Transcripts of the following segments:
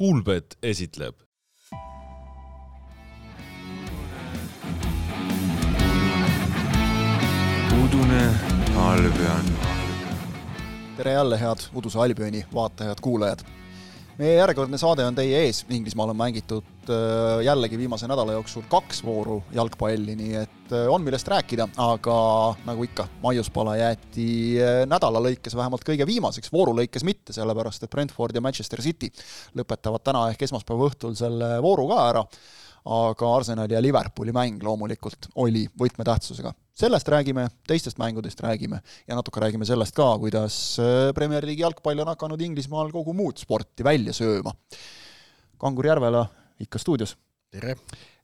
Kuulbet esitleb. udune Albion. tere jälle, head Uduse Albioni vaatajad-kuulajad. meie järjekordne saade on teie ees, Inglismaal on mängitud äh, jällegi viimase nädala jooksul kaks vooru jalgpalli, nii et äh, on millest rääkida, aga nagu ikka, maiuspala jäeti äh, nädala lõikes vähemalt kõige viimaseks, vooru lõikes mitte, sellepärast et Brentford ja Manchester City lõpetavad täna ehk esmaspäeva õhtul selle vooru ka ära aga Arsenali ja Liverpooli mäng loomulikult oli võtmetähtsusega. sellest räägime, teistest mängudest räägime ja natuke räägime sellest ka, kuidas Premier League'i jalgpall on hakanud Inglismaal kogu muud sporti välja sööma. Kangur Järvela ikka stuudios. tere!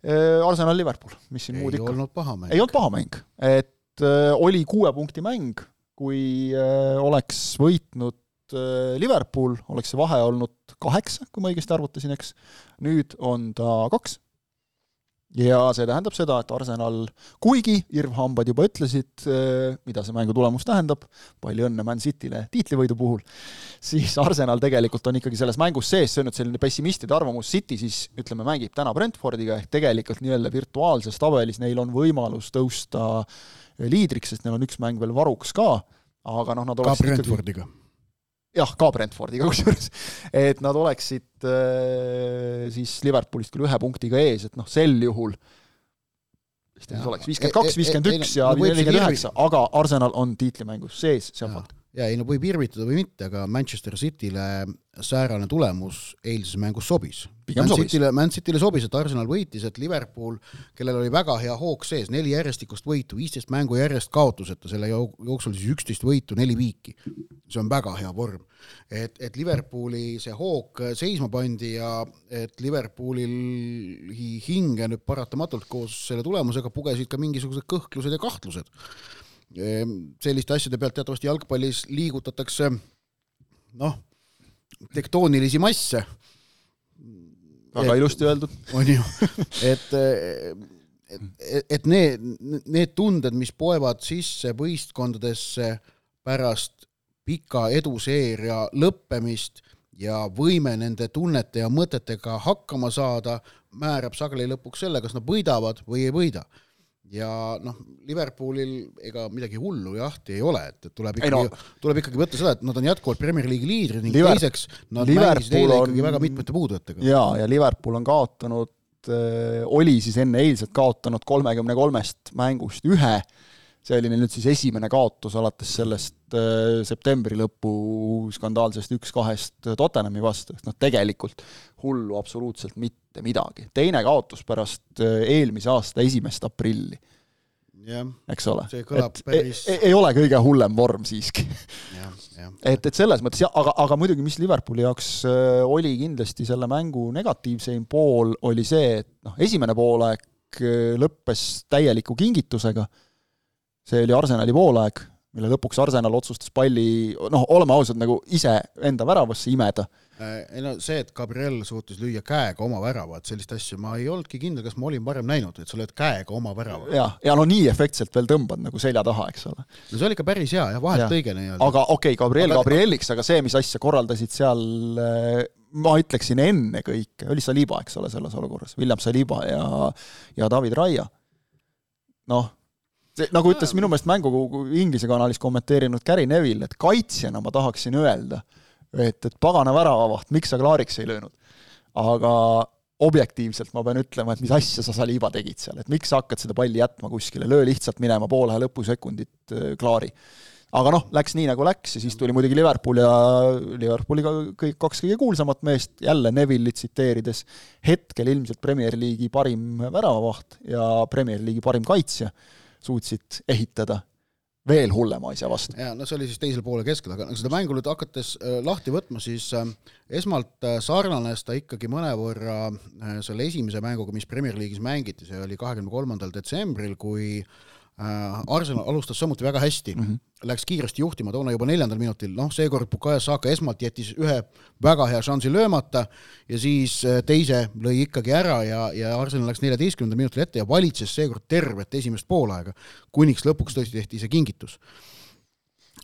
Äh, Arsenal-Liverpool, mis siin ei muud ikka. ei olnud paha mäng. ei olnud paha mäng, et äh, oli kuue punkti mäng, kui äh, oleks võitnud äh, Liverpool, oleks see vahe olnud kaheksa, kui ma õigesti arvutasin, eks. nüüd on ta kaks ja see tähendab seda, et Arsenal, kuigi irvhambad juba ütlesid, mida see mängu tulemus tähendab, palju õnne Man City'le tiitlivõidu puhul, siis Arsenal tegelikult on ikkagi selles mängus sees, see on nüüd selline pessimistide arvamus, City siis ütleme, mängib täna Brentfordiga, ehk tegelikult nii-öelda virtuaalses tabelis neil on võimalus tõusta liidriks, sest neil on üks mäng veel varuks ka, aga noh, nad oleksid Brentfordiga. Jah, ka Brentfordiga kusjuures, et nad oleksid äh, siis Liverpoolist küll ühe punktiga ees, et noh, sel juhul siis oleks, viiskümmend kaks, E- e- viiskümmend ei, üks ja nelikümmend üheksa, aga Arsenal on tiitlimängus sees, see on fakt. Jaa, ei no võib irvitada või mitte, aga Manchester City'le säärane tulemus eilses mängus sobis. Man. City'le, Man City'le sobis, et Arsenal võitis, et Liverpool, kellel oli väga hea hoog sees, neli järjestikust võitu, viisteist mängu järjest kaotuseta, selle jook- jooksul siis üksteist võitu, neli viiki. see on väga hea vorm. et, et Liverpooli see hoog seisma pandi ja et Liverpoolil hi- hinge nüüd paratamatult koos selle tulemusega pugesid ka mingisugused kõhklused ja kahtlused selliste asjade pealt teatavasti jalgpallis liigutatakse noh, tektoonilisi masse, väga Et- ilusti öeldud. on ju, et et, et need, need tunded, mis poevad sisse võistkondadesse pärast pika eduseeria lõppemist ja võime nende tunnete ja mõtetega hakkama saada, määrab sageli lõpuks selle, kas nad võidavad või ei võida ja noh, Liverpoolil ega midagi hullu jahti ei ole, et, et tuleb ikkagi no- tuleb ikkagi võtta seda, et nad on jätkuvalt Premier League'i liidrid ning Liver- teiseks nad Liverpool mängisid eile on- ikkagi väga mitmete puudujatega. jaa, ja Liverpool on kaotanud, oli siis enne eilset kaotanud kolmekümne kolmest mängust ühe, see oli neil nüüd siis esimene kaotus alates sellest äh, septembri lõpu skandaalsest üks-kahest Tottenhami vastu, et noh, tegelikult hullu absoluutselt mitte midagi. teine kaotus pärast äh, eelmise aasta esimest aprilli, jah, eks ole. Et päris- ei, ei ole kõige hullem vorm siiski. Et, et selles mõttes jah, aga, aga muidugi, mis Liverpooli jaoks äh, oli kindlasti selle mängu negatiivseim pool, oli see, et noh, esimene poolaeg äh, lõppes täieliku kingitusega, see oli Arsenali poolaeg, mille lõpuks Arsenal otsustas palli, noh, oleme ausad, nagu ise enda väravasse imeda. Äh, ei no see, et Gabriel suutis lüüa käega oma väravat, sellist asja ma ei olnudki kindel, kas ma olin varem näinud, et sa lööd käega oma värava. ja, ja no nii efektselt veel tõmbad nagu selja taha, eks ole. no see oli ikka päris hea jah, vahelt õige nii-öelda. aga okei okay,, Gabriel Aga- Gabrieliks, aga see, mis asja korraldasid seal, ma ütleksin ennekõike, oli Saliba, eks ole, selles olukorras, William Saliba ja, ja David Raia. noh, see, nagu ütles minu meelest mängu Inglise kanalis kommenteerinud Gary Neville, et kaitsjana ma tahaksin öelda, et, et pagana väravavaht, miks sa klaariks ei löönud. aga objektiivselt ma pean ütlema, et mis asja sa Saliba tegid seal, et miks sa hakkad seda palli jätma kuskile, löö lihtsalt minema poole lõpusekundit äh, klaari. Aga noh, läks nii, nagu läks ja siis tuli muidugi Liverpool ja Liverpooli ka kõik kaks kõige kuulsamat meest, jälle Neville'i tsiteerides, hetkel ilmselt Premier League'i parim väravavaht ja Premier League'i parim kaitsja suutsid ehitada veel hullema asja vastu. ja no see oli siis teisel poole keskel, aga no seda mängu nüüd hakates äh, lahti võtma, siis äh, esmalt äh, sarnanes ta ikkagi mõnevõrra selle esimese mänguga, mis Premier League'is mängiti, see oli kahekümne kolmandal detsembril, kui äh, Arsenal alustas samuti väga hästi. Mm, -hmm. läks kiiresti juhtima, toona juba neljandal minutil, noh, seekord Bukayo Saka esmalt jättis ühe väga hea šansi löömata ja siis äh, teise lõi ikkagi ära ja, ja Arsenal läks neljateistkümnendal minutil ette ja valitses seekord tervet esimest poolaega, kuniks lõpuks tõesti tehti see kingitus.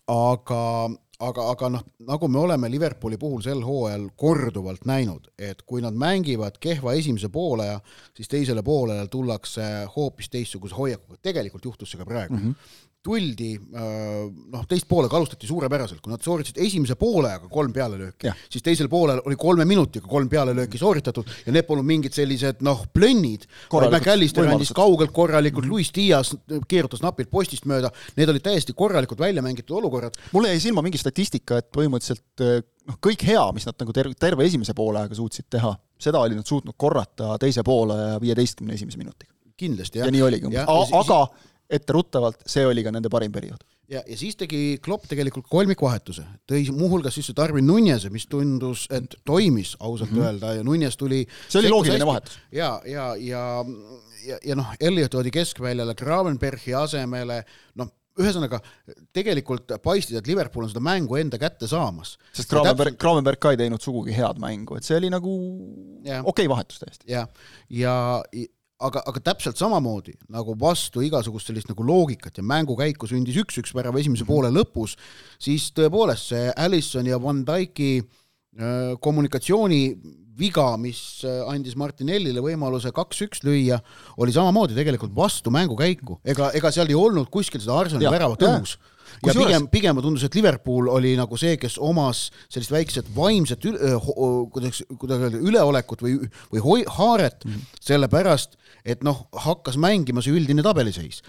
Aga aga, aga noh, nagu me oleme Liverpooli puhul sel hooajal korduvalt näinud, et kui nad mängivad kehva esimese poolaja, siis teisele poolele tullakse hoopis teistsuguse hoiakuga, tegelikult juhtus see ka praegu mm. -hmm tuldi, noh, teist poolega alustati suurepäraselt, kui nad sooritasid esimese poolega kolm pealelööki, siis teisel poolel oli kolme minutiga kolm pealelööki sooritatud ja need polnud mingid sellised noh, plönnid, McAllister andis kaugelt korralikult mm, -hmm. Luis Dias keerutas napilt postist mööda, need olid täiesti korralikult välja mängitud olukorrad. mulle jäi silma mingi statistika, et põhimõtteliselt noh, kõik hea, mis nad nagu terve, terve esimese poole ajaga suutsid teha, seda olid nad suutnud korrata teise poole viieteistkümne esimese minutiga. kindlasti, jah. ja nii oligi, aga etteruttavalt, see oli ka nende parim periood. ja, ja siis tegi Klopp tegelikult kolmikvahetuse, tõi muuhulgas sisse Darwin Nunez'e, mis tundus, et toimis ausalt mm -hmm. öelda ja Nunez tuli see oli loogiline vahetus. ja, ja, ja ja, ja noh, Elliot toodi keskväljale Gravenbergi asemele, noh, ühesõnaga tegelikult paistis, et Liverpool on seda mängu enda kätte saamas. sest Gravenberg, Gravenberg ka ei teinud sugugi head mängu, et see oli nagu okei okay vahetus täiesti. jah, ja, ja aga, aga täpselt samamoodi nagu vastu igasugust sellist nagu loogikat ja mängukäiku sündis üks-üks värav esimese poole lõpus, siis tõepoolest see Allison ja Van Dyke'i äh, kommunikatsiooni viga, mis äh, andis Martinellile võimaluse kaks-üks lüüa, oli samamoodi tegelikult vastu mängukäiku, ega, ega seal ei olnud kuskil seda Arsenali väravat õhus ja pigem, pigem tundus, et Liverpool oli nagu see, kes omas sellist väikset vaimset üle, kuidas, kuidas öelda, üleolekut või, või hoi-, haaret mm, -hmm. sellepärast et noh, hakkas mängima see üldine tabeliseis.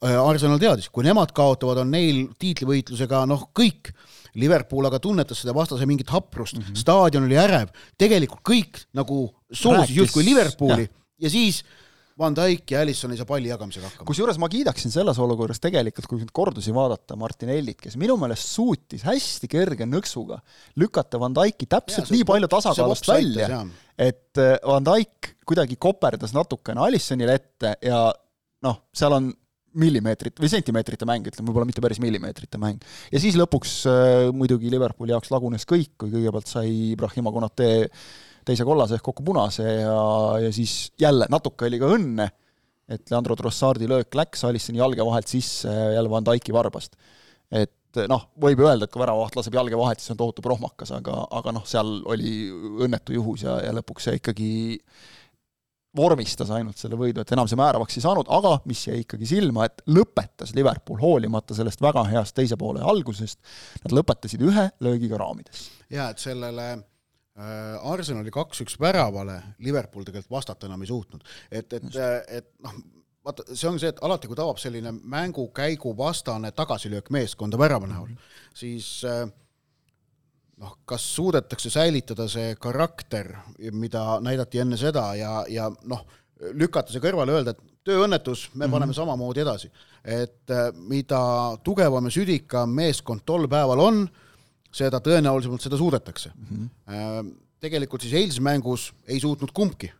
Arsenal teadis, kui nemad kaotavad, on neil tiitlivõitlusega noh, kõik Liverpool aga tunnetas seda vastase mingit haprust. Mm, -hmm. staadion oli ärev, tegelikult kõik nagu soosis justkui Liverpooli. ja, ja siis Van Dijk ja Alisson ei saa palli jagamisega hakkama. kusjuures ma kiidaksin selles olukorras tegelikult, kui nüüd kordusi vaadata, Martinellit, kes minu meelest suutis hästi kerge nõksuga lükata Van Dijki täpselt ja, nii palju tasakaalust välja, et äh, Van Dijk kuidagi koperdas natukene Alissonile ette ja noh, seal on millimeetrit või sentimeetrite mäng, ütleme, võib-olla mitte päris millimeetrite mäng. ja siis lõpuks äh, muidugi Liverpooli jaoks lagunes kõik, kui kõigepealt sai Ibrahima Konate teise kollase ehk kokku punase ja, ja siis jälle natuke oli ka õnne, et Leandro Trossardi löök läks Alissoni jalge vahelt sisse jälle Van Dyke'i varbast. et noh, võib öelda, et kui väravavaht laseb jalge vahelt, siis on tohutu prohmakas, aga, aga noh, seal oli õnnetu juhus ja, ja lõpuks see ikkagi vormistas ainult selle võidu, et enam see määravaks ei saanud, aga mis jäi ikkagi silma, et lõpetas Liverpool hoolimata sellest väga heast teise poole algusest, nad lõpetasid ühe löögiga raamides. jaa, et sellele Äh, Arsenali kaks-üks väravale Liverpool tegelikult vastata enam ei suutnud, et, et, et noh, vaata, see on see, et alati, kui tabab selline mängukäigu vastane tagasilöök meeskonda värava näol, siis äh, noh, kas suudetakse säilitada see karakter, mida näidati enne seda ja, ja noh, lükata see kõrvale, öelda, et tööõnnetus, me mm -hmm. paneme samamoodi edasi. et äh, mida tugevam ja südikam meeskond tol päeval on, seda tõenäolisemalt seda suudetakse mm. -hmm. Tegelikult siis eilses mängus ei suutnud kumbki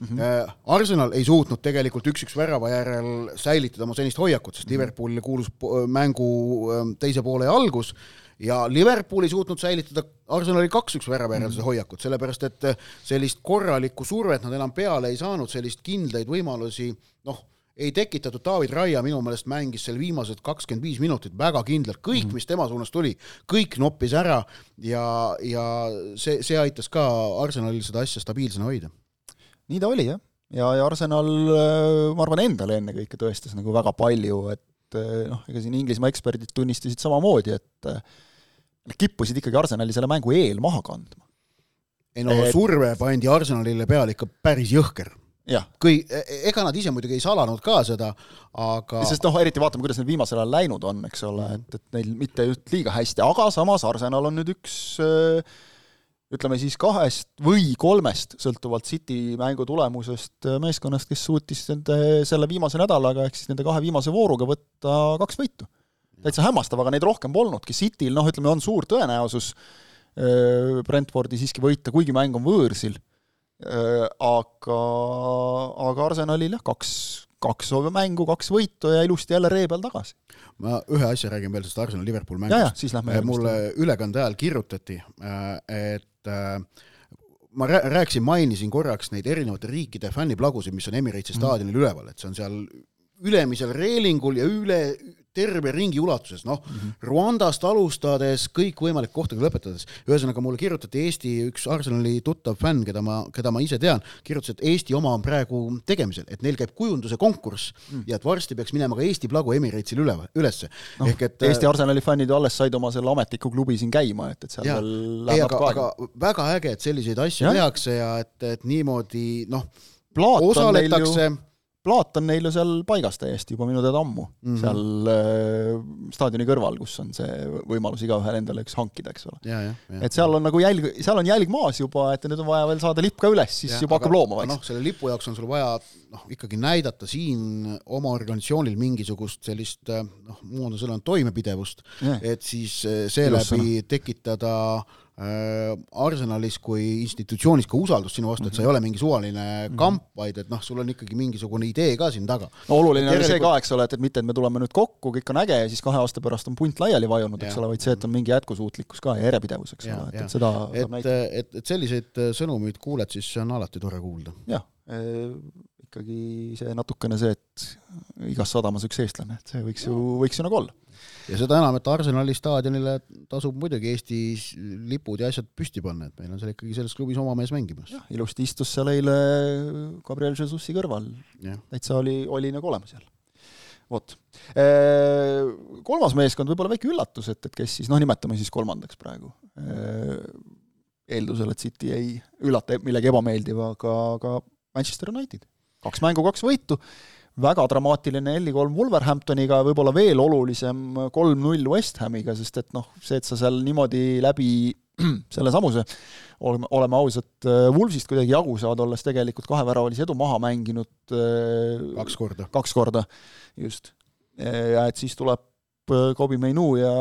mm. -hmm. Arsenal ei suutnud tegelikult üks-üks värava järel säilitada oma senist hoiakut, sest mm -hmm. Liverpoolile kuulus mängu ähm, teise poole algus ja Liverpool ei suutnud säilitada Arsenali kaks-üks värava järel seda mhm. hoiakut, sellepärast et äh, sellist korralikku survet nad enam peale ei saanud, sellist kindlaid võimalusi, noh ei tekitatud, David Raia minu meelest mängis seal viimased kakskümmend viis minutit väga kindlalt, kõik mm, -hmm. mis tema suunas tuli, kõik noppis ära ja, ja see, see aitas ka Arsenalil seda asja stabiilsena hoida. Nii ta oli jah, ja, ja Arsenal äh, ma arvan, endale ennekõike tõestas nagu väga palju, et äh, noh, ega siin Inglismaa eksperdid tunnistasid samamoodi, et äh, nad kippusid ikkagi Arsenali selle mängu eel maha kandma. ei no et... surve pandi Arsenalile peale ikka päris jõhker. Kui, e, e, ega nad ise muidugi ei salanud ka seda, aga sest noh, eriti vaatame, kuidas need viimasel ajal läinud on, eks ole, et, et neil mitte just liiga hästi, aga samas Arsenal on nüüd üks ütleme siis kahest või kolmest, sõltuvalt City mängu tulemusest, meeskonnast, kes suutis nende, selle viimase nädalaga, ehk siis nende kahe viimase vooruga võtta kaks võitu. täitsa hämmastav, aga neid rohkem polnudki, Cityl noh, ütleme, on suur tõenäosus Brentfordi siiski võita, kuigi mäng on võõrsil Äh, aga, aga Arsenalil jah, kaks, kaks mängu, kaks võitu ja ilusti jälle ree peal tagasi. ma ühe asja räägin veel sellest Arsenal-Liverpool mängust. Äh, mulle ülekande ajal kirjutati, äh, et ma rääkisin, mainisin korraks neid erinevate riikide fänniplagusid, mis on Emiratesi staadionil mm. üleval, et see on seal ülemisel reelingul ja üle terve ringi ulatuses, noh mm -hmm. Rwandast alustades, kõikvõimalike kohtadega lõpetades. ühesõnaga mulle kirjutati Eesti üks Arsenali tuttav fänn, keda ma, keda ma ise tean, kirjutas, et Eesti oma on praegu tegemisel, et neil käib kujunduse konkurss mm. ja et varsti peaks minema ka Eesti plagu Emiratesile üle, ülesse no,. ehk et Eesti Arsenali fännid ju alles said oma selle ametliku klubi siin käima, et, et seal ja, veel läheb natuke aega. väga äge, et selliseid asju ja? tehakse ja et, et niimoodi noh, osaletakse ju plaat on neil ju seal paigas täiesti juba minu teada ammu mm, -hmm. seal äh, staadioni kõrval, kus on see võimalus igaühel endale üks hankida, eks ole. et seal on nagu jälg, seal on jälg maas juba, et nüüd on vaja veel saada lipp ka üles, siis ja, juba hakkab looma vaikselt. noh, selle lipu jaoks on sul vaja noh, ikkagi näidata siin oma organisatsioonil mingisugust sellist noh, moodne sõna on toimepidevust, et siis äh, seeläbi tekitada äh, Äh, Arsenalis kui institutsioonis ka usaldust sinu vastu, et sa ei ole mingi suvaline mhm. kamp, vaid et noh, sul on ikkagi mingisugune idee ka siin taga. no oluline on see ka, eks ole, et, et mitte, et me tuleme nüüd kokku, kõik on äge ja siis kahe aasta pärast on punt laiali vajunud, eks ole, vaid see, et on mingi jätkusuutlikkus ka ja järjepidevus, eks ole, et, et seda et, et, et selliseid äh, sõnumeid kuuled, siis see on alati tore kuulda. jah eh,, ikkagi see natukene see, et igas sadamas üks eestlane, et see võiks ju, võiks ju nagu olla ja seda enam, et Arsenali staadionile tasub muidugi Eesti lipud ja asjad püsti panna, et meil on seal ikkagi selles klubis oma mees mängimas. jah, ilusti istus seal eile Gabriel Jesusi kõrval, täitsa oli, oli nagu olemas seal. vot. Kolmas meeskond, võib-olla väike üllatus, et, et kes siis, noh, nimetame siis kolmandaks praegu. eeldusel, et City ei üllata millegi ebameeldivaga, aga Manchester United. kaks mängu, kaks võitu väga dramaatiline neli-kolm Wolverhamptoniga, võib-olla veel olulisem kolm-null West Hamiga, sest et noh, see, et sa seal niimoodi läbi sellesamuse, oleme, oleme ausad, äh, Wolvesist kuidagi jagu saad, olles tegelikult kaheväravalise edu maha mänginud äh, kaks korda. kaks korda, just. ja et siis tuleb äh, Kobi Meinu ja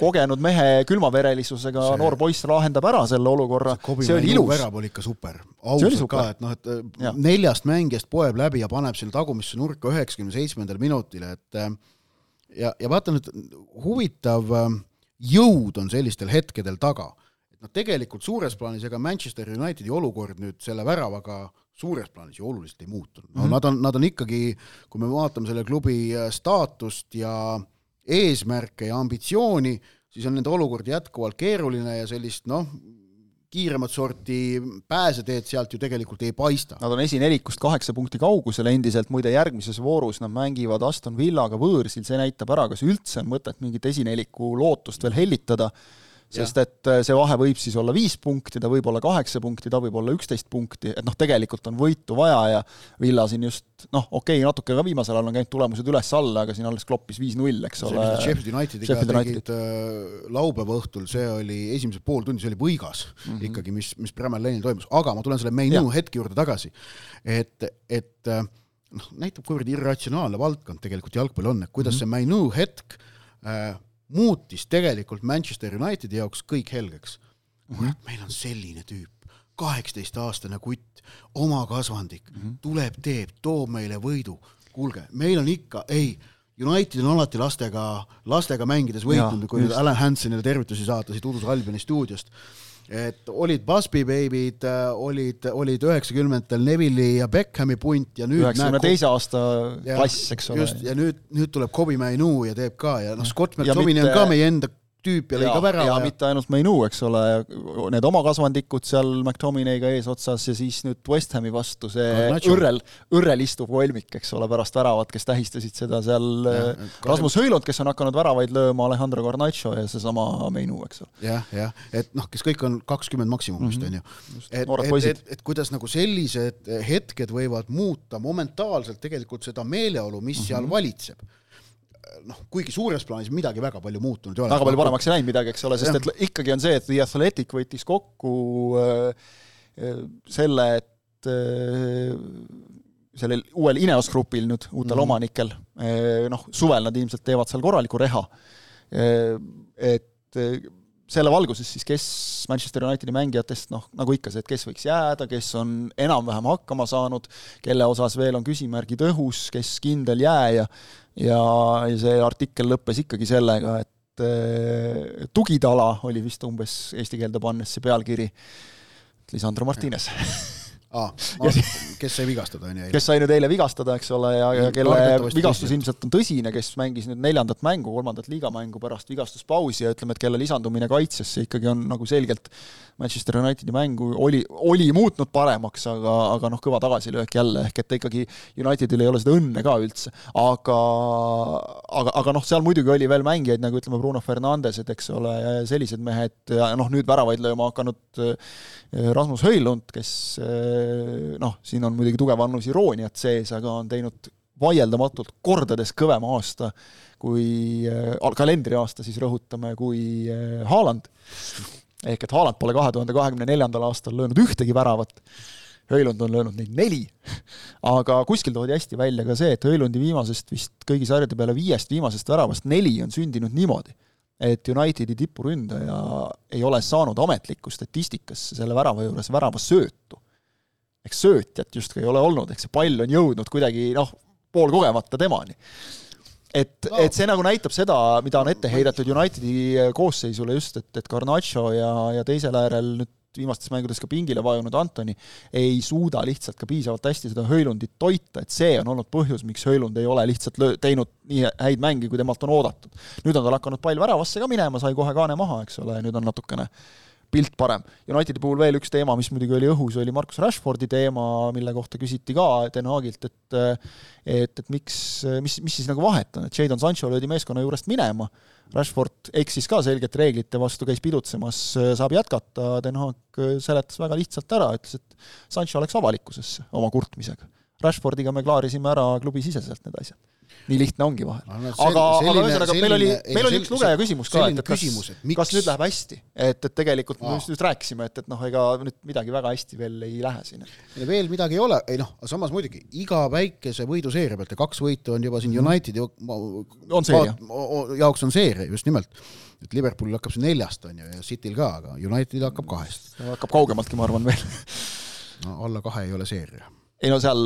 kogenud mehe külmaverelisusega see... noor poiss lahendab ära selle olukorra, see oli ilus. värav oli ikka super, ausalt ka, et noh, et äh, ja. neljast mängijast poeb läbi ja paneb selle tagumisse nurka üheksakümne seitsmendal minutil, et äh, ja, ja vaata nüüd, huvitav äh, jõud on sellistel hetkedel taga. et noh, tegelikult suures plaanis ega Manchester Unitedi olukord nüüd selle väravaga suures plaanis ju oluliselt ei muutunud, no mm -hmm. nad on, nad on ikkagi, kui me vaatame selle klubi staatust ja äh, eesmärke ja ambitsiooni, siis on nende olukord jätkuvalt keeruline ja sellist noh, kiiremat sorti pääseteed sealt ju tegelikult ei paista. Nad on esinelikust kaheksa punkti kaugusel endiselt, muide järgmises voorus nad mängivad Aston Villaga võõrsil, see näitab ära, kas üldse on mõtet mingit esineliku lootust veel hellitada sest et äh, see vahe võib siis olla viis punkti, ta võib olla kaheksa punkti, ta võib olla üksteist punkti, et noh, tegelikult on võitu vaja ja Villa siin just noh, okei okay,, natuke ka viimasel ajal on käinud tulemused üles-alla, aga siin alles kloppis viis-null, eks ole. see, mis Sheffield Unitediga tegid äh, laupäeva õhtul, see oli esimesed pool tundi, see oli võigas mm -hmm. ikkagi, mis, mis Premier Lane'il toimus, aga ma tulen selle menu hetke juurde tagasi. et, et äh, noh, näitab, kuivõrd irratsionaalne valdkond tegelikult jalgpall on, et kuidas mm -hmm. see menu hetk äh, muutis tegelikult Manchester Unitedi jaoks kõik helgeks. kurat -hmm., meil on selline tüüp, kaheksateistaastane kutt, oma kasvandik mm, -hmm. tuleb, teeb, toob meile võidu. kuulge, meil on ikka, ei, United on alati lastega, lastega mängides võitnud, kui nüüd Alan Hansonile tervitusi saata siit Uduse Albioni stuudiost et olid Busby Baby'd, äh, olid, olid üheksakümnendatel Neville'i ja Beckhami punt ja nüüd üheksakümne teise aasta klass, eks ole. just, ja nüüd, nüüd tuleb Kobe Mainu ja teeb ka ja noh, Scott McTominay on ka meie enda tüüp ja lõi ka värava. ja mitte ainult Meinu, eks ole, need oma kasvandikud seal McTominay'ga eesotsas ja siis nüüd West Hami vastu see õrrel, õrrel istuv kolmik, eks ole, pärast väravat, kes tähistasid seda seal äh, Rasmus Hõilund, kes on hakanud väravaid lööma, Alejandro Garnacho ja seesama Meinu, eks ole. jah, jah, et noh, kes kõik on kakskümmend maksimumist, mhm. on ju. et, et, et, et kuidas nagu sellised hetked võivad muuta momentaalselt tegelikult seda meeleolu, mis mm -hmm. seal valitseb noh, kuigi suures plaanis midagi väga palju muutunud ei ole. väga palju paremaks ei läinud midagi, eks ole, sest et ikkagi on see, et The Athletic võttis kokku äh, äh, selle, et äh, sellel uuel Ineos grupil nüüd, uutel mm omanikel, noh, suvel nad ilmselt teevad seal korraliku reha, et selle valguses siis, kes Manchester Unitedi mängijatest noh, nagu ikka see, et kes võiks jääda, kes on enam-vähem hakkama saanud, kelle osas veel on küsimärgid õhus, kes kindel jääja, ja, ja see artikkel lõppes ikkagi sellega, et äh, tugitala oli vist umbes eesti keelde pannes see pealkiri, Lisandro Martines aa, kes sai vigastada, on ju, kes sai nüüd eile vigastada, eks ole, ja, ja kelle vigastus tõsiselt. ilmselt on tõsine, kes mängis nüüd neljandat mängu, kolmandat liigamängu pärast vigastuspausi ja ütleme, et kelle lisandumine kaitsesse ikkagi on nagu selgelt Manchester Unitedi mängu oli, oli muutnud paremaks, aga, aga noh, kõva tagasilöök jälle, ehk et ikkagi Unitedil ei ole seda õnne ka üldse. aga, aga, aga noh, seal muidugi oli veel mängijaid nagu ütleme, Bruno Fernandesed, eks ole, sellised mehed ja noh, nüüd väravaid lööma hakanud äh, Rasmus Höjlund, kes äh, noh, siin on muidugi tugev annus irooniat sees, aga on teinud vaieldamatult kordades kõvema aasta kui äh, kalendriaasta siis rõhutame, kui äh, Haaland. ehk et Haaland pole kahe tuhande kahekümne neljandal aastal löönud ühtegi väravat, Höjlund on löönud neid neli, aga kuskil toodi hästi välja ka see, et Höjlundi viimasest vist kõigi sarjade peale viiest viimasest väravast neli on sündinud niimoodi, et Unitedi tipuründaja ei ole saanud ametlikku statistikasse selle värava juures väravasöötu. Eks söötjat justkui ei ole olnud, ehk see pall on jõudnud kuidagi noh, poolkogemata temani et No. et see nagu näitab seda, mida on ette heidetud Unitedi koosseisule just, et, et Garnacho ja, ja teisel äärel nüüd viimastes mängudes ka pingile vajunud Antoni ei suuda lihtsalt ka piisavalt hästi seda Höölundit toita, et see on olnud põhjus, miks Höölund ei ole lihtsalt löö-, teinud nii häid mänge, kui temalt on oodatud. nüüd on tal hakanud pall väravasse ka minema, sai kohe kaane maha, eks ole, nüüd on natukene pilt parem. Unitedi puhul veel üks teema, mis muidugi oli õhus, oli Markus Rashfordi teema, mille kohta küsiti ka Den Haagilt, et et, et miks, mis, mis siis nagu vahet on, et Jadon Sancho löödi meeskonna juurest minema, Rashford eksis ka selgelt reeglite vastu, käis pidutsemas, saab jätkata, Den Haag seletas väga lihtsalt ära, ütles, et Sancho läks avalikkusesse oma kurtmisega. Rashfordiga me klaarisime ära klubisiseselt need asjad. Nii lihtne ongi vahel. Aga, aga ühesõnaga, meil oli meil oli üks lugeja küsimus ka, et, et kas kas nüüd läheb hästi, et, et tegelikult me Aa. just, just rääkisime, et, et noh, ega nüüd midagi väga hästi veel ei lähe siin. veel midagi ei ole, ei noh, samas muidugi iga väikese võiduseeria pealt ja kaks võitu on juba siin Unitedi Mhm. On seeria. jaoks on seeria, just nimelt. et Liverpoolil hakkab see neljast, on ju, ja Cityl ka, aga Unitedil hakkab kahest. hakkab kaugemaltki, ma arvan, veel. no alla kahe ei ole seeria. Ei no seal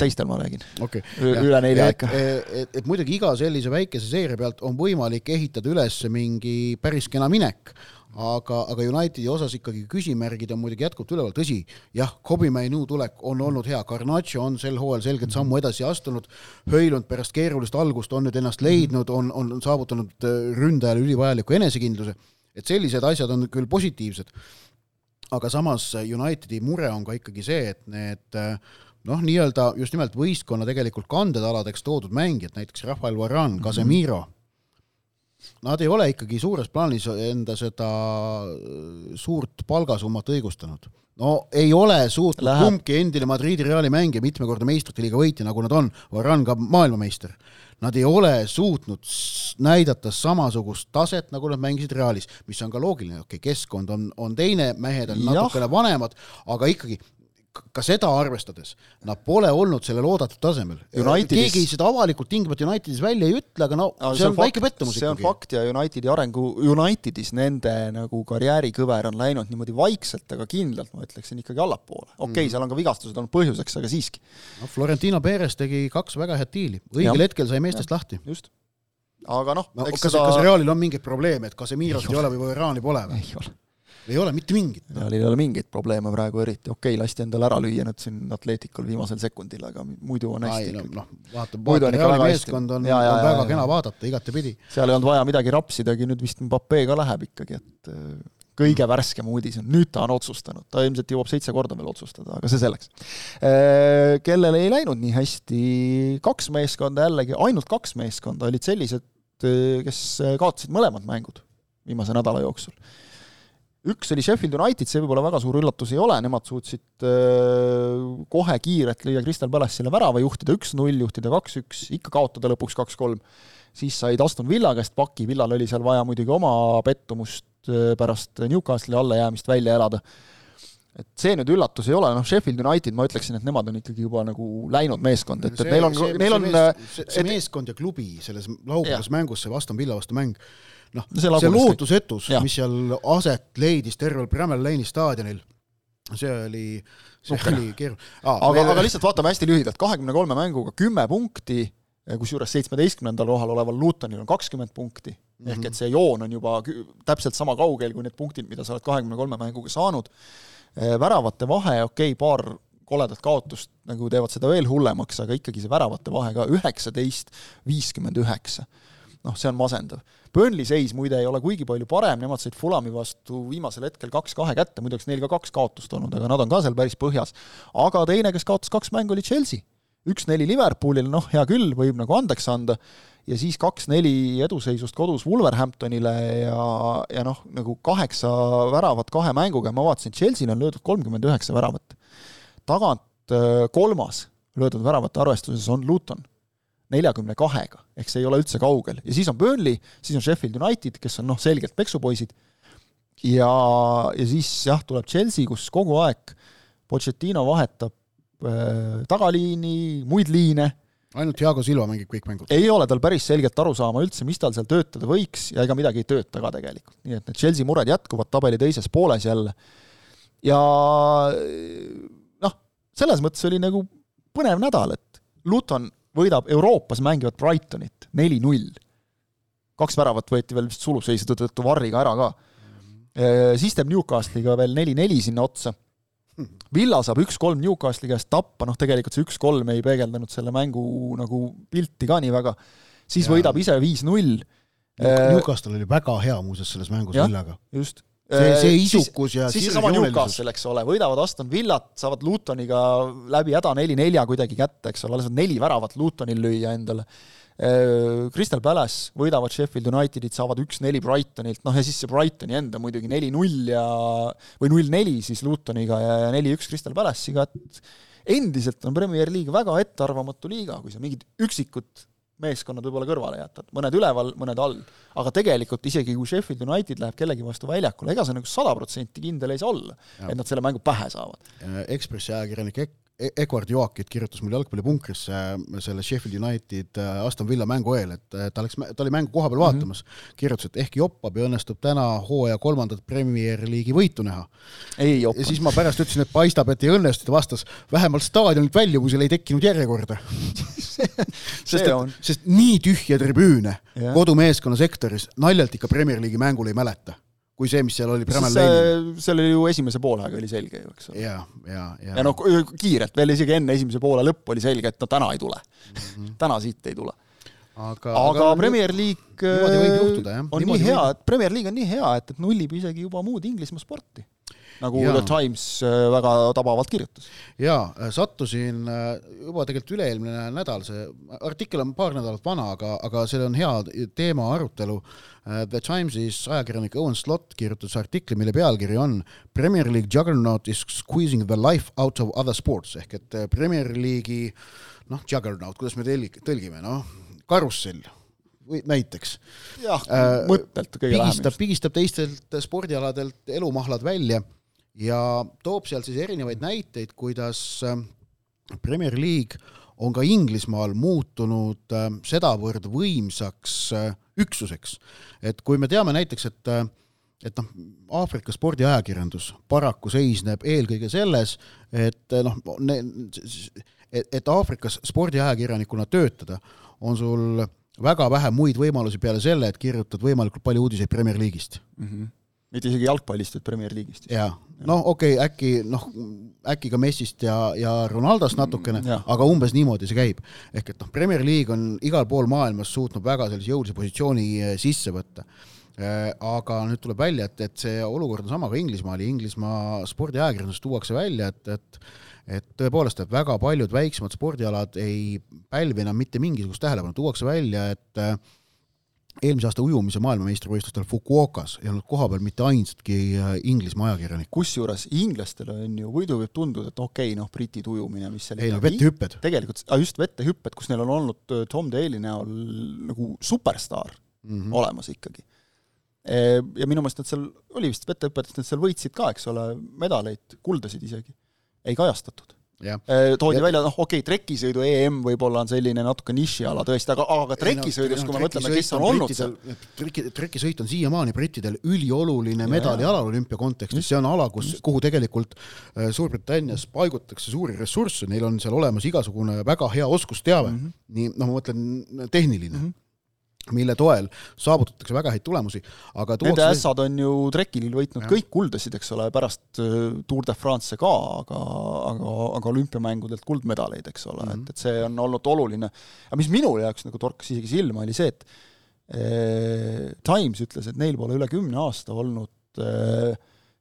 teistel ma räägin. okei. Üle- nelja ikka. et, et, et muidugi iga sellise väikese seeria pealt on võimalik ehitada üles mingi päris kena minek, aga, aga Unitedi osas ikkagi küsimärgid on muidugi jätkuvalt üleval, tõsi, jah, Kobe Mainu tulek on olnud hea, Garnacho on sel hooajal selgelt sammu edasi astunud, Höylund pärast keerulist algust on nüüd ennast leidnud, on, on saavutanud äh, ründajale ülivajaliku enesekindluse, et sellised asjad on küll positiivsed, aga samas Unitedi mure on ka ikkagi see, et need äh, noh, nii-öelda just nimelt võistkonna tegelikult kandedaladeks toodud mängijad, näiteks Rafael Varane, Casemiro, nad ei ole ikkagi suures plaanis enda seda äh, suurt palgasummat õigustanud. no ei ole suutnud Läheb. Kumbki endine Madridi Reali mängija, mitmekordne meistrite liiga võitja, nagu nad on, Varane ka maailmameister, nad ei ole suutnud näidata samasugust taset, nagu nad mängisid Realis, mis on ka loogiline, okei okay,, keskkond on, on teine, mehed on natukene vanemad, aga ikkagi ka seda arvestades, nad pole olnud sellel oodatud tasemel. Unitedis- keegi seda avalikult tingimata Unitedis välja ei ütle, aga no Aga see on väike fakt- pettumus see on ikkagi. fakt ja Unitedi arengu, Unitedis nende nagu karjäärikõver on läinud niimoodi vaikselt, aga kindlalt, ma ütleksin ikkagi allapoole. okei okay,, seal on ka vigastused olnud põhjuseks, aga siiski, noh, Florentino Perez tegi kaks väga head diili, õigel Jah. hetkel sai meestest lahti. just. aga noh no eks kas seda kas Realil on mingeid probleeme, et Casemirost ei ole või Varani pole või? ei ole, ei ole mitte mingit. Realil ei ole mingeid probleeme praegu eriti, okei okay,, lasti endale ära lüüa nüüd siin Atleticul viimasel sekundil, aga muidu on hästi no noh, vaata, Muidu on ikka Reali meeskond on, on väga kena vaadata igatepidi. seal ei olnud vaja midagi rapsidagi, nüüd vist Mbappé ka läheb ikkagi, et äh, kõige värskem uudis on, nüüd ta on otsustanud, ta ilmselt jõuab seitse korda veel otsustada, aga see selleks. Kellel ei läinud nii hästi, kaks meeskonda jällegi, ainult kaks meeskonda olid sellised, kes kaotasid mõlemad mängud viimase nädala jooksul. Üks oli Sheffield United, see võib-olla väga suur üllatus ei ole, nemad suutsid kohe kiirelt lüüa Crystal Palace'ile värava, juhtida üks-null, juhtida kaks-üks, ikka kaotada lõpuks kaks-kolm siis said Aston Villa käest paki, Villal oli seal vaja muidugi oma pettumust äh, pärast Newcastle'i allajäämist välja elada. et see nüüd üllatus ei ole, noh Sheffield United ma ütleksin, et nemad on ikkagi juba nagu läinud meeskond, et, et neil on, neil on see, see, et- meeskond ja klubi selles laupäevas mängus, see Aston Villa vastu mäng, noh, No see see lootusetus mis seal aset leidis tervel Bramall Lane'i staadionil, see oli, see Nukker. oli keeruline ah,. aga, aga lihtsalt vaatame hästi lühidalt, kahekümne kolme mänguga kümme punkti, kusjuures seitsmeteistkümnendal kohal oleval Lutonil on kakskümmend punkti mm, -hmm. ehk et see joon on juba täpselt sama kaugel kui need punktid, mida sa oled kahekümne kolme mänguga saanud. väravate vahe, okei okay,, paar koledat kaotust nagu teevad seda veel hullemaks, aga ikkagi see väravate vahe ka üheksateist, viiskümmend üheksa. Noh, see on masendav. Burnley seis muide ei ole kuigi palju parem, nemad said Fulami vastu viimasel hetkel kaks-kahe kätte, muideks neil ka kaks kaotust olnud, aga nad on ka seal päris põhjas. aga teine, kes kaotas kaks mängu, oli Chelsea. üks-neli Liverpoolile, noh, hea küll, võib nagu andeks anda, ja siis kaks-neli eduseisust kodus Wolverhamptonile ja, ja noh, nagu kaheksa väravat kahe mänguga, ma vaatasin, Chelsea'l on löödud kolmkümmend üheksa väravat. tagant äh, kolmas löödud väravate arvestuses on Luton neljakümne kahega, ehk see ei ole üldse kaugel. ja siis on Burnley, siis on Sheffield United, kes on noh, selgelt peksupoisid, ja, ja siis jah, tuleb Chelsea, kus kogu aeg Pochettino vahetab äh, tagaliini, muid liine ainult Thiago Silva mängib kõik mängud? ei ole tal päris selget arusaama üldse, mis tal seal töötada võiks ja ega midagi ei tööta ka tegelikult. nii et need Chelsea mured jätkuvad tabeli teises pooles jälle. ja noh, selles mõttes oli nagu põnev nädal, et Luton võidab Euroopas mängivat Brightonit neli-null. kaks väravat võeti veel vist suluseise tõttu Varriga ära ka. siis teeb Newcastle'iga veel neli-neli sinna otsa Villa saab üks-kolm Newcastle'i käest tappa, noh tegelikult see üks-kolm ei peegeldanud selle mängu nagu pilti ka nii väga, siis ja. võidab ise viis-null. Newcastle oli väga hea muuseas selles mängus Villaga. just. See, see isukus siis, ja siis seesama Newcastle, eks ole, võidavad Aston Villat, saavad Lutoniga läbi häda neli-nelja kuidagi kätte, eks ole, alles neli väravat Lutonil lüüa endale. Äh, Crystal Palace võidavad Sheffield Unitedit, saavad üks-neli Brightonilt, noh ja siis see Brightoni enda muidugi neli-null ja või null-neli siis Lutoniga ja neli-üks Crystal Palace'iga, et endiselt on Premier League väga ettearvamatu liiga, kui sa mingid üksikud meeskonnad võib-olla kõrvale jätad, mõned üleval, mõned all. aga tegelikult isegi kui Sheffield United läheb kellegi vastu väljakule, ega sa nagu sada protsenti kindel ei saa olla, et nad selle mängu pähe saavad. Ekspressi ajakirjanik Ek-, E-, Eduard Joakit kirjutas mul jalgpallipunkrisse äh, selle Sheffield United äh, Aston Villa mängu eel, et äh, ta läks, ta oli mängu koha peal vaatamas mm, -hmm. kirjutas, et ehkki joppab ja õnnestub täna hooaja kolmandat Premier League'i võitu näha. ja siis ma pärast ütlesin, et paistab, et ei õnnestu, ta vastas, vähemalt staadionilt väljumisel ei tekkinud järjekorda sest, sest nii tühja tribüüne yeah. kodumeeskonna sektoris naljalt ikka Premier League'i mängul ei mäleta kui see, mis seal oli seal oli ju esimese poolaega oli selge ju, eks ole. ja, ja, ja. ja noh, kiirelt, veel isegi enne esimese poole lõppu oli selge, et no täna ei tule mm. -hmm. täna siit ei tule. aga, aga, aga Premier League niimoodi võib juhtuda, jah. on niimoodi nii hea, et Premier League on nii hea, et, et nullib isegi juba muud Inglismaa sporti nagu ja. The Times äh, väga tabavalt kirjutas. jaa, äh, sattusin äh, juba tegelikult üle-eelmine nädal, see artikkel on paar nädalat vana, aga, aga see on hea teema arutelu. The Timesis ajakirjanik Owen Slot kirjutas artikli, mille pealkiri on Premier League juggernaut is squeezing the life out of other sports ehk et Premier League'i noh, juggernaut, kuidas me tõlgi-, tõlgime, noh, karussell või näiteks. jah mõttelt kõige pigistab, pigistab teistelt spordialadelt elumahlad välja ja toob seal siis erinevaid näiteid, kuidas äh, Premier League on ka Inglismaal muutunud äh, sedavõrd võimsaks äh, üksuseks, et kui me teame näiteks, et et noh, Aafrika spordiajakirjandus paraku seisneb eelkõige selles, et noh, et Aafrikas spordiajakirjanikuna töötada, on sul väga vähe muid võimalusi peale selle, et kirjutad võimalikult palju uudiseid Premier League'ist mm. -hmm mitte isegi jalgpallist, vaid Premier League'ist. jaa, noh, okei okay,, äkki noh, äkki ka Messist ja, ja Ronaldost natukene, aga umbes niimoodi see käib. ehk et noh, Premier League on igal pool maailmas suutnud väga sellise jõulise positsiooni eh, sisse võtta. Eh, aga nüüd tuleb välja, et, et see olukord on sama ka Inglismaal ja Inglismaa spordiajakirjanduses tuuakse välja, et, et et tõepoolest, et väga paljud väiksemad spordialad ei pälvi enam mitte mingisugust tähelepanu, tuuakse välja, et äh, eelmise aasta ujumise maailmameistrivõistlustel Fukuokas ei olnud kohapeal mitte ainsatki äh, Inglismaa ajakirjanikku. kusjuures inglastele on ju, muidu võib tunduda, et okei okay,, noh, Briti ujumine, mis seal ei no vettehüpped. tegelikult, just vettehüpped, kus neil on olnud äh, Tom Dale'i näol nagu superstaar mm -hmm. olemas ikkagi. E, ja minu meelest nad seal, oli vist vettehüppedest, nad seal võitsid ka, eks ole, medaleid, kuldasid isegi. ei kajastatud toodi ja. välja, noh, okei okay,, trekisõidu EM võib-olla on selline natuke nišiala tõesti, aga, aga trekisõidus, kui me mõtleme, kes on olnud seal. treki, trekisõit on siiamaani brittidel ülioluline medaliala olümpia kontekstis, see on ala, kus, kuhu tegelikult äh, Suurbritannias paigutatakse suuri ressursse, neil on seal olemas igasugune väga hea oskusteave mm, -hmm. nii noh, ma mõtlen tehniline mm. -hmm mille toel saavutatakse väga häid tulemusi, aga Nende ässad on ju trekil võitnud ja. kõik kuldasid, eks ole, pärast äh, Tour de France'e ka, aga, aga, aga olümpiamängudelt kuldmedaleid, eks ole mm, -hmm. et, et see on olnud oluline. aga mis minu jaoks nagu torkas isegi silma, oli see, et eh, Times ütles, et neil pole üle kümne aasta olnud eh,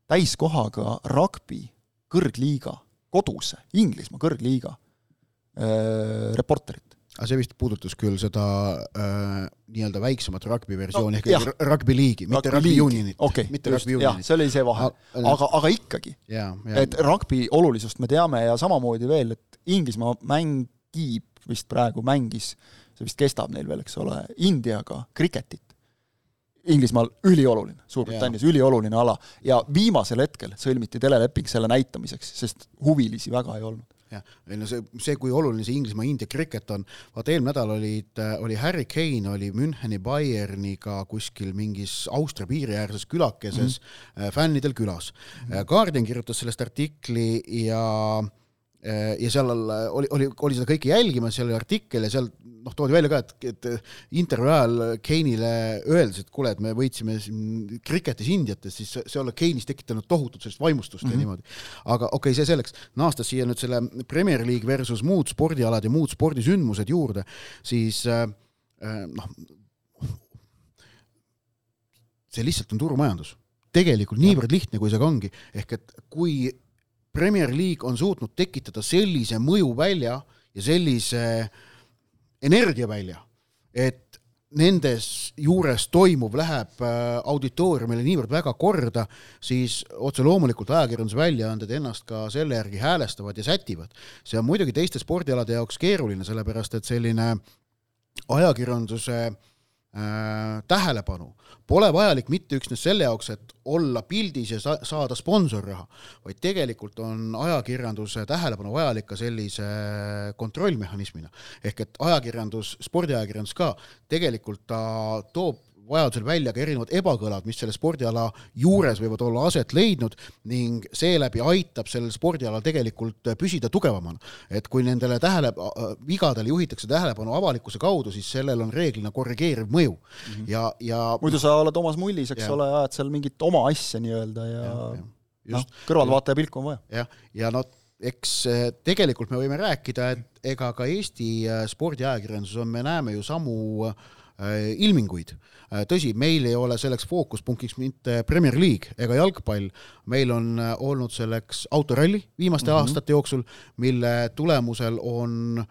täiskohaga rugby kõrgliiga, koduse Inglismaa kõrgliiga eh, reporterit aga see vist puudutas küll seda äh, nii-öelda väiksemat rugby versiooni no, ehk rugby liigi, mitte rugby, rugby unionit. Okay,, mitte just, rugby unionit. see oli see vahe, aga, aga ikkagi, et rugby olulisust me teame ja samamoodi veel, et Inglismaa mängib vist praegu, mängis, see vist kestab neil veel, eks ole, Indiaga kriketit. Inglismaal ülioluline, Suurbritannias ülioluline ala. Ja viimasel hetkel sõlmiti teleleping selle näitamiseks, sest huvilisi väga ei olnud jah, ei no see, see, kui oluline see Inglismaa-India kriket on, vaata eelmine nädal olid, äh, oli Harry Kane oli Müncheni Bayerniga kuskil mingis Austria piiriäärses külakeses mm -hmm. fännidel külas mm. -hmm. Guardian kirjutas sellest artikli ja ja seal oli, oli, oli seda kõike jälgimas, seal oli artikkel ja seal noh, toodi välja ka, et, et intervjuu ajal Kane'ile öeldes, et kuule, et me võitsime siin kriketis Indiates, siis see olla Kane'is tekitanud tohutut sellist vaimustust mm -hmm. ja mhm. niimoodi. aga okei okay,, see selleks, naastes siia nüüd selle Premier League versus muud spordialad ja muud spordisündmused juurde, siis äh, äh noh, see lihtsalt on turumajandus. tegelikult niivõrd lihtne, kui see ka ongi, ehk et kui Premier League on suutnud tekitada sellise mõjuvälja ja sellise äh, energiavälja, et nendes juures toimuv läheb äh, auditooriumile niivõrd väga korda, siis otse loomulikult ajakirjandusväljaanded ennast ka selle järgi häälestavad ja sätivad. see on muidugi teiste spordialade jaoks keeruline, sellepärast et selline ajakirjanduse Äh, tähelepanu pole vajalik mitte üksnes selle jaoks, et olla pildis ja sa saada sponsorraha, vaid tegelikult on ajakirjanduse tähelepanu vajalik ka sellise kontrollmehhanismina. ehk et ajakirjandus, spordiajakirjandus ka, tegelikult ta toob vajadusel välja ka erinevad ebakõlad, mis selle spordiala juures võivad olla aset leidnud ning seeläbi aitab sellel spordialal tegelikult püsida tugevamana. et kui nendele tähele, vigadele juhitakse tähelepanu avalikkuse kaudu, siis sellel on reeglina korrigeeriv mõju mm -hmm. ja, ja muidu sa oled omas mullis, eks ja. ole, ajad seal mingit oma asja nii-öelda ja, ja, ja noh, kõrvaltvaataja pilku on vaja. jah, ja no eks eh, tegelikult me võime rääkida, et ega ka Eesti eh, spordiajakirjanduses on, me näeme ju samu äh, ilminguid Äh, tõsi, meil ei ole selleks fookuspunktiks mitte Premier League ega jalgpall, meil on äh, olnud selleks autoralli viimaste mm -hmm. aastate jooksul, mille tulemusel on noh,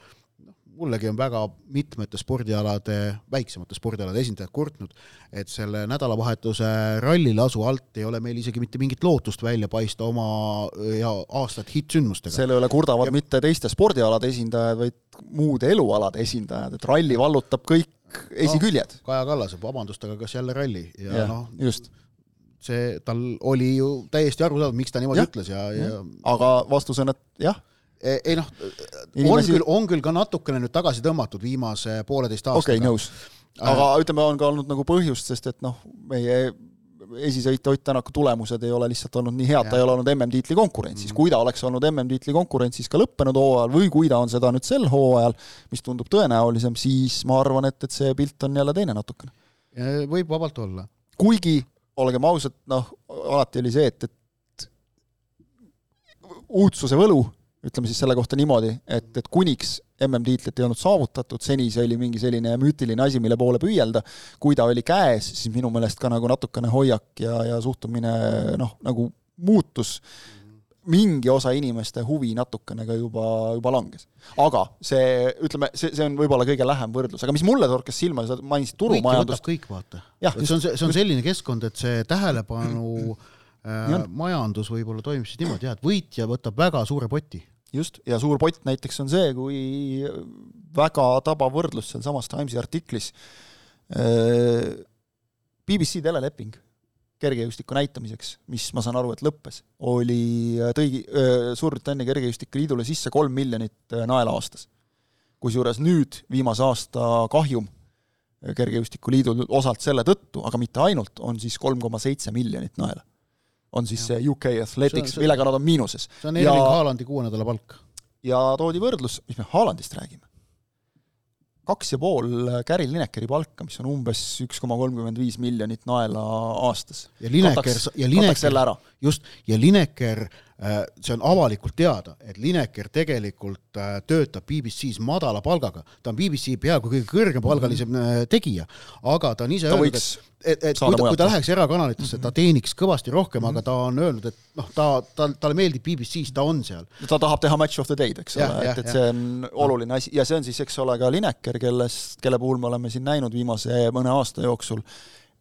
mullegi on väga mitmete spordialade, väiksemate spordialade esindajad kurtnud, et selle nädalavahetuse rallilasu alt ei ole meil isegi mitte mingit lootust välja paista oma ja aastat hittsündmustega. selle üle kurdavad ja... mitte teiste spordialade esindajad, vaid muude elualade esindajad, et ralli vallutab kõik esiküljed no,. Kaja Kallas, vabandust, aga kas jälle ralli ja, ja noh, just see, tal oli ju täiesti arusaadav, miks ta niimoodi ja, ütles ja, ja, ja aga vastus on, et jah. E, ei noh, on küll, on küll ka natukene nüüd tagasi tõmmatud viimase pooleteist aastaga. okei okay,, nõus. aga äh, ütleme, on ka olnud nagu põhjust, sest et noh, meie esisõitja Ott Tänaku tulemused ei ole lihtsalt olnud nii head, ta ei ole olnud MM-tiitli konkurentsis, kui ta oleks olnud MM-tiitli konkurentsis ka lõppenud hooajal või kui ta on seda nüüd sel hooajal, mis tundub tõenäolisem, siis ma arvan, et, et see pilt on jälle teine natukene. võib vabalt olla. kuigi, olgem ausad, noh, alati oli see, et, et uudsuse võlu ütleme siis selle kohta niimoodi, et, et kuniks MM-tiitlit ei olnud saavutatud, seni see oli mingi selline müütiline asi, mille poole püüelda, kui ta oli käes, siis minu meelest ka nagu natukene hoiak ja, ja suhtumine noh, nagu muutus, mingi osa inimeste huvi natukene ka juba, juba langes. aga see, ütleme, see, see on võib-olla kõige lähem võrdlus, aga mis mulle torkas silma, sa mainisid turumajandust. kõik vaata. see on, see on selline keskkond, et see tähelepanu äh, majandus võib-olla toimib siis niimoodi jah, et võitja võtab väga suure poti just, ja suur pott näiteks on see, kui väga tabav võrdlus sealsamas Timesi artiklis, äh, BBC teleleping kergejõustiku näitamiseks, mis ma saan aru, et lõppes, oli, tõi äh, Suurbritannia Kergejõustikuliidule sisse kolm miljonit äh, naela aastas. kusjuures nüüd viimase aasta kahjum Kergejõustikuliidul osalt selle tõttu, aga mitte ainult, on siis kolm koma seitse miljonit naela on siis see UK Athletics, millega nad on miinuses. see on Erling ja, Haalandi kuue nädala palk. ja toodi võrdlus, mis me Haalandist räägime. kaks ja pool Gary Linekeri palka, mis on umbes üks koma kolmkümmend viis miljonit naela aastas. ja Lineker, ja Lineker, just, ja Lineker äh, see on avalikult teada, et Lineker tegelikult äh, töötab BBC-s madala palgaga, ta on BBC peaaegu kõige kõrgepalgalisem mm -hmm. tegija, aga ta on ise ta öelnud, võiks et, et kui ta, kui ta läheks erakanalitesse, ta teeniks kõvasti rohkem mm, -hmm. aga ta on öelnud, et noh, ta, ta, talle meeldib BBC-s, ta on seal. ta tahab teha match of the day'd, eks ja, ole, et, et see on oluline asi ja see on siis, eks ole, ka Lineker, kellest, kelle puhul me oleme siin näinud viimase mõne aasta jooksul,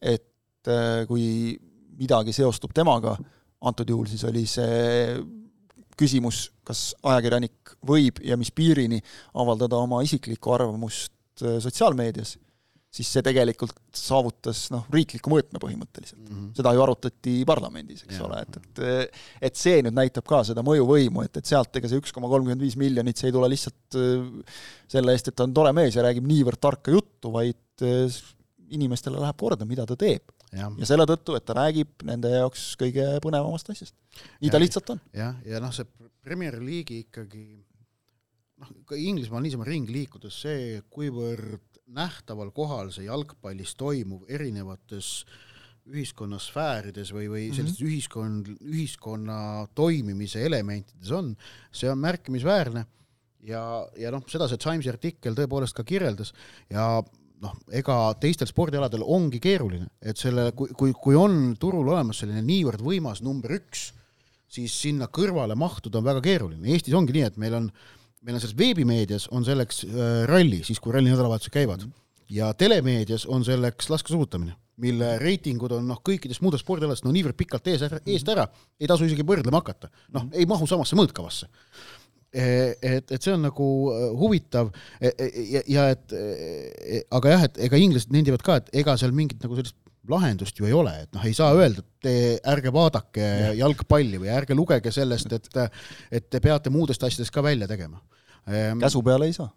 et äh, kui midagi seostub temaga, antud juhul siis oli see küsimus, kas ajakirjanik võib ja mis piirini avaldada oma isiklikku arvamust äh, sotsiaalmeedias siis see tegelikult saavutas noh, riikliku mõõtme põhimõtteliselt mm. -hmm. seda ju arutati parlamendis, eks ja. ole, et, et et see nüüd näitab ka seda mõjuvõimu, et, et sealt ega see üks koma kolmkümmend viis miljonit, see ei tule lihtsalt äh, selle eest, et ta on tore mees ja räägib niivõrd tarka juttu, vaid äh, inimestele läheb korda, mida ta teeb. Ja. ja selle tõttu, et ta räägib nende jaoks kõige põnevamast asjast. nii ja, ta lihtsalt on. jah, ja, ja noh, see Premier League'i ikkagi noh, ka Inglismaal niisama ringi liikudes, see, kuivõrd nähtaval kohal see jalgpallis toimuv erinevates ühiskonnasfäärides või, või mhm. sellistes mm -hmm. ühiskond, ühiskonna toimimise elementides on, see on märkimisväärne ja, ja noh, seda see Timesi artikkel tõepoolest ka kirjeldas ja noh, ega teistel spordialadel ongi keeruline, et selle, kui, kui, kui on turul olemas selline niivõrd võimas number üks, siis sinna kõrvale mahtuda on väga keeruline, Eestis ongi nii, et meil on meil on selles veebimeedias on selleks äh, ralli, siis kui ralli nädalavahetused käivad. Ja telemeedias on selleks laskesuusatamine, mille reitingud on noh, kõikidest muudest spordialadest no niivõrd pikalt ees, eest ära, ei tasu isegi võrdlema hakata. noh ei mahu samasse mõõtkavasse et, et see on nagu äh, huvitav e, e, ja, ja et aga jah, et ega inglased nendivad ka, et ega seal mingit nagu sellist lahendust ju ei ole, et noh, ei saa öelda, et te ärge vaadake ja. jalgpalli või ärge lugege sellest, et et te peate muudest asjadest ka välja tegema Ehm, käsu peale ei saa.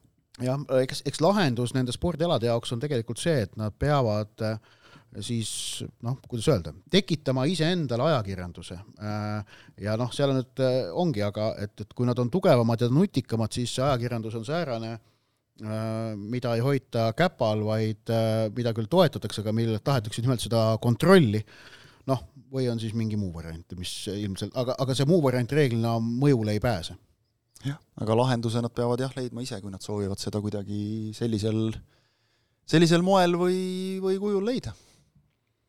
jah, eks, eks lahendus nende spordialade jaoks on tegelikult see, et nad peavad äh, siis noh, kuidas öelda, tekitama iseendale ajakirjanduse. Äh, ja noh, seal on nüüd, äh, ongi, aga et, et kui nad on tugevamad ja nutikamad, siis see ajakirjandus on säärane, mida ei hoita käpal, vaid mida küll toetatakse, aga millelt tahetakse nimelt seda kontrolli, noh, või on siis mingi muu variant, mis ilmselt, aga, aga see muu variant reeglina mõjule ei pääse jah, aga lahenduse nad peavad jah leidma ise, kui nad soovivad seda kuidagi sellisel, sellisel moel või, või kujul leida.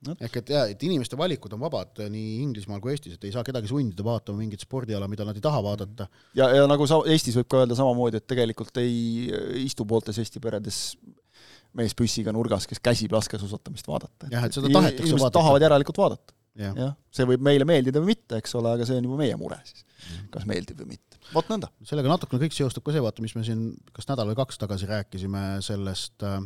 Ehk et jaa, et inimeste valikud on vabad nii Inglismaal kui Eestis, et ei saa kedagi sundida vaatama mingit spordiala, mida nad ei taha vaadata. ja, ja nagu sa, Eestis võib ka öelda samamoodi, et tegelikult ei istu pooltes Eesti peredes mees püssiga nurgas, kes käsib laskesuusatamist vaadata. jah, et seda tahetakse vaadata. tahavad järelikult vaadata. jah ja,, see võib meile meeldida või mitte, eks ole, aga see on juba meie mure siis, kas meeldib või mitte vot nõnda. sellega natukene kõik seostub ka see, vaata, mis me siin kas nädal või kaks tagasi rääkisime sellest, äh,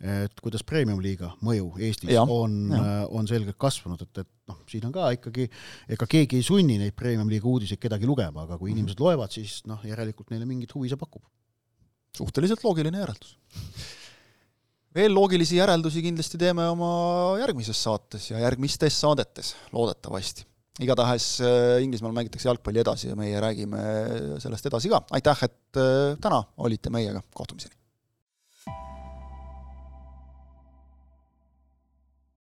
et kuidas premium-liiga mõju Eestis ja, on, äh, on selgelt kasvanud, et, et noh, siin on ka ikkagi, ega keegi ei sunni neid premium-liiga uudiseid kedagi lugema, aga kui -hmm. inimesed loevad, siis noh, järelikult neile mingit huvi see pakub. suhteliselt loogiline järeldus veel loogilisi järeldusi kindlasti teeme oma järgmises saates ja järgmistes saadetes, loodetavasti igatahes äh, Inglismaal mängitakse jalgpalli edasi ja meie räägime sellest edasi ka, aitäh, et äh, täna olite meiega, kohtumiseni!